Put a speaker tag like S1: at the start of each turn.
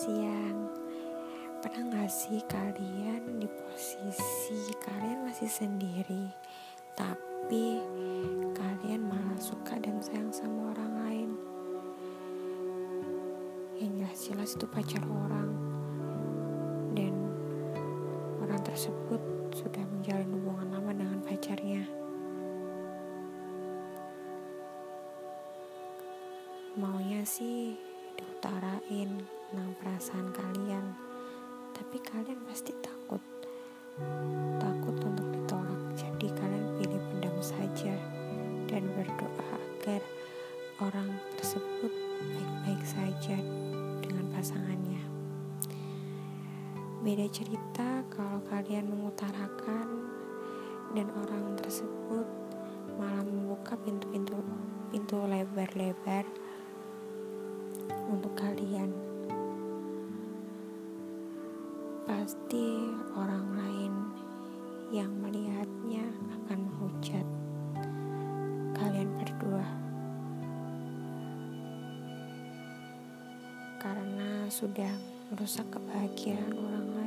S1: siang. Pernah gak sih kalian di posisi kalian masih sendiri Tapi kalian malah suka dan sayang sama orang lain? Yang jelas-jelas itu pacar orang. Dan orang tersebut sudah menjalin hubungan lama dengan pacarnya. Maunya sih diutarain tentang perasaan kalian. Tapi kalian pasti takut. Takut untuk ditolak. Jadi kalian pilih pendam saja dan berdoa agar orang tersebut baik-baik saja dengan pasangannya. Beda cerita kalau kalian mengutarakan dan orang tersebut malah membuka pintu-pintu pintu lebar-lebar untuk kalian. Pasti orang lain yang melihatnya akan menghujat kalian berdua. Karena sudah merusak kebahagiaan orang lain.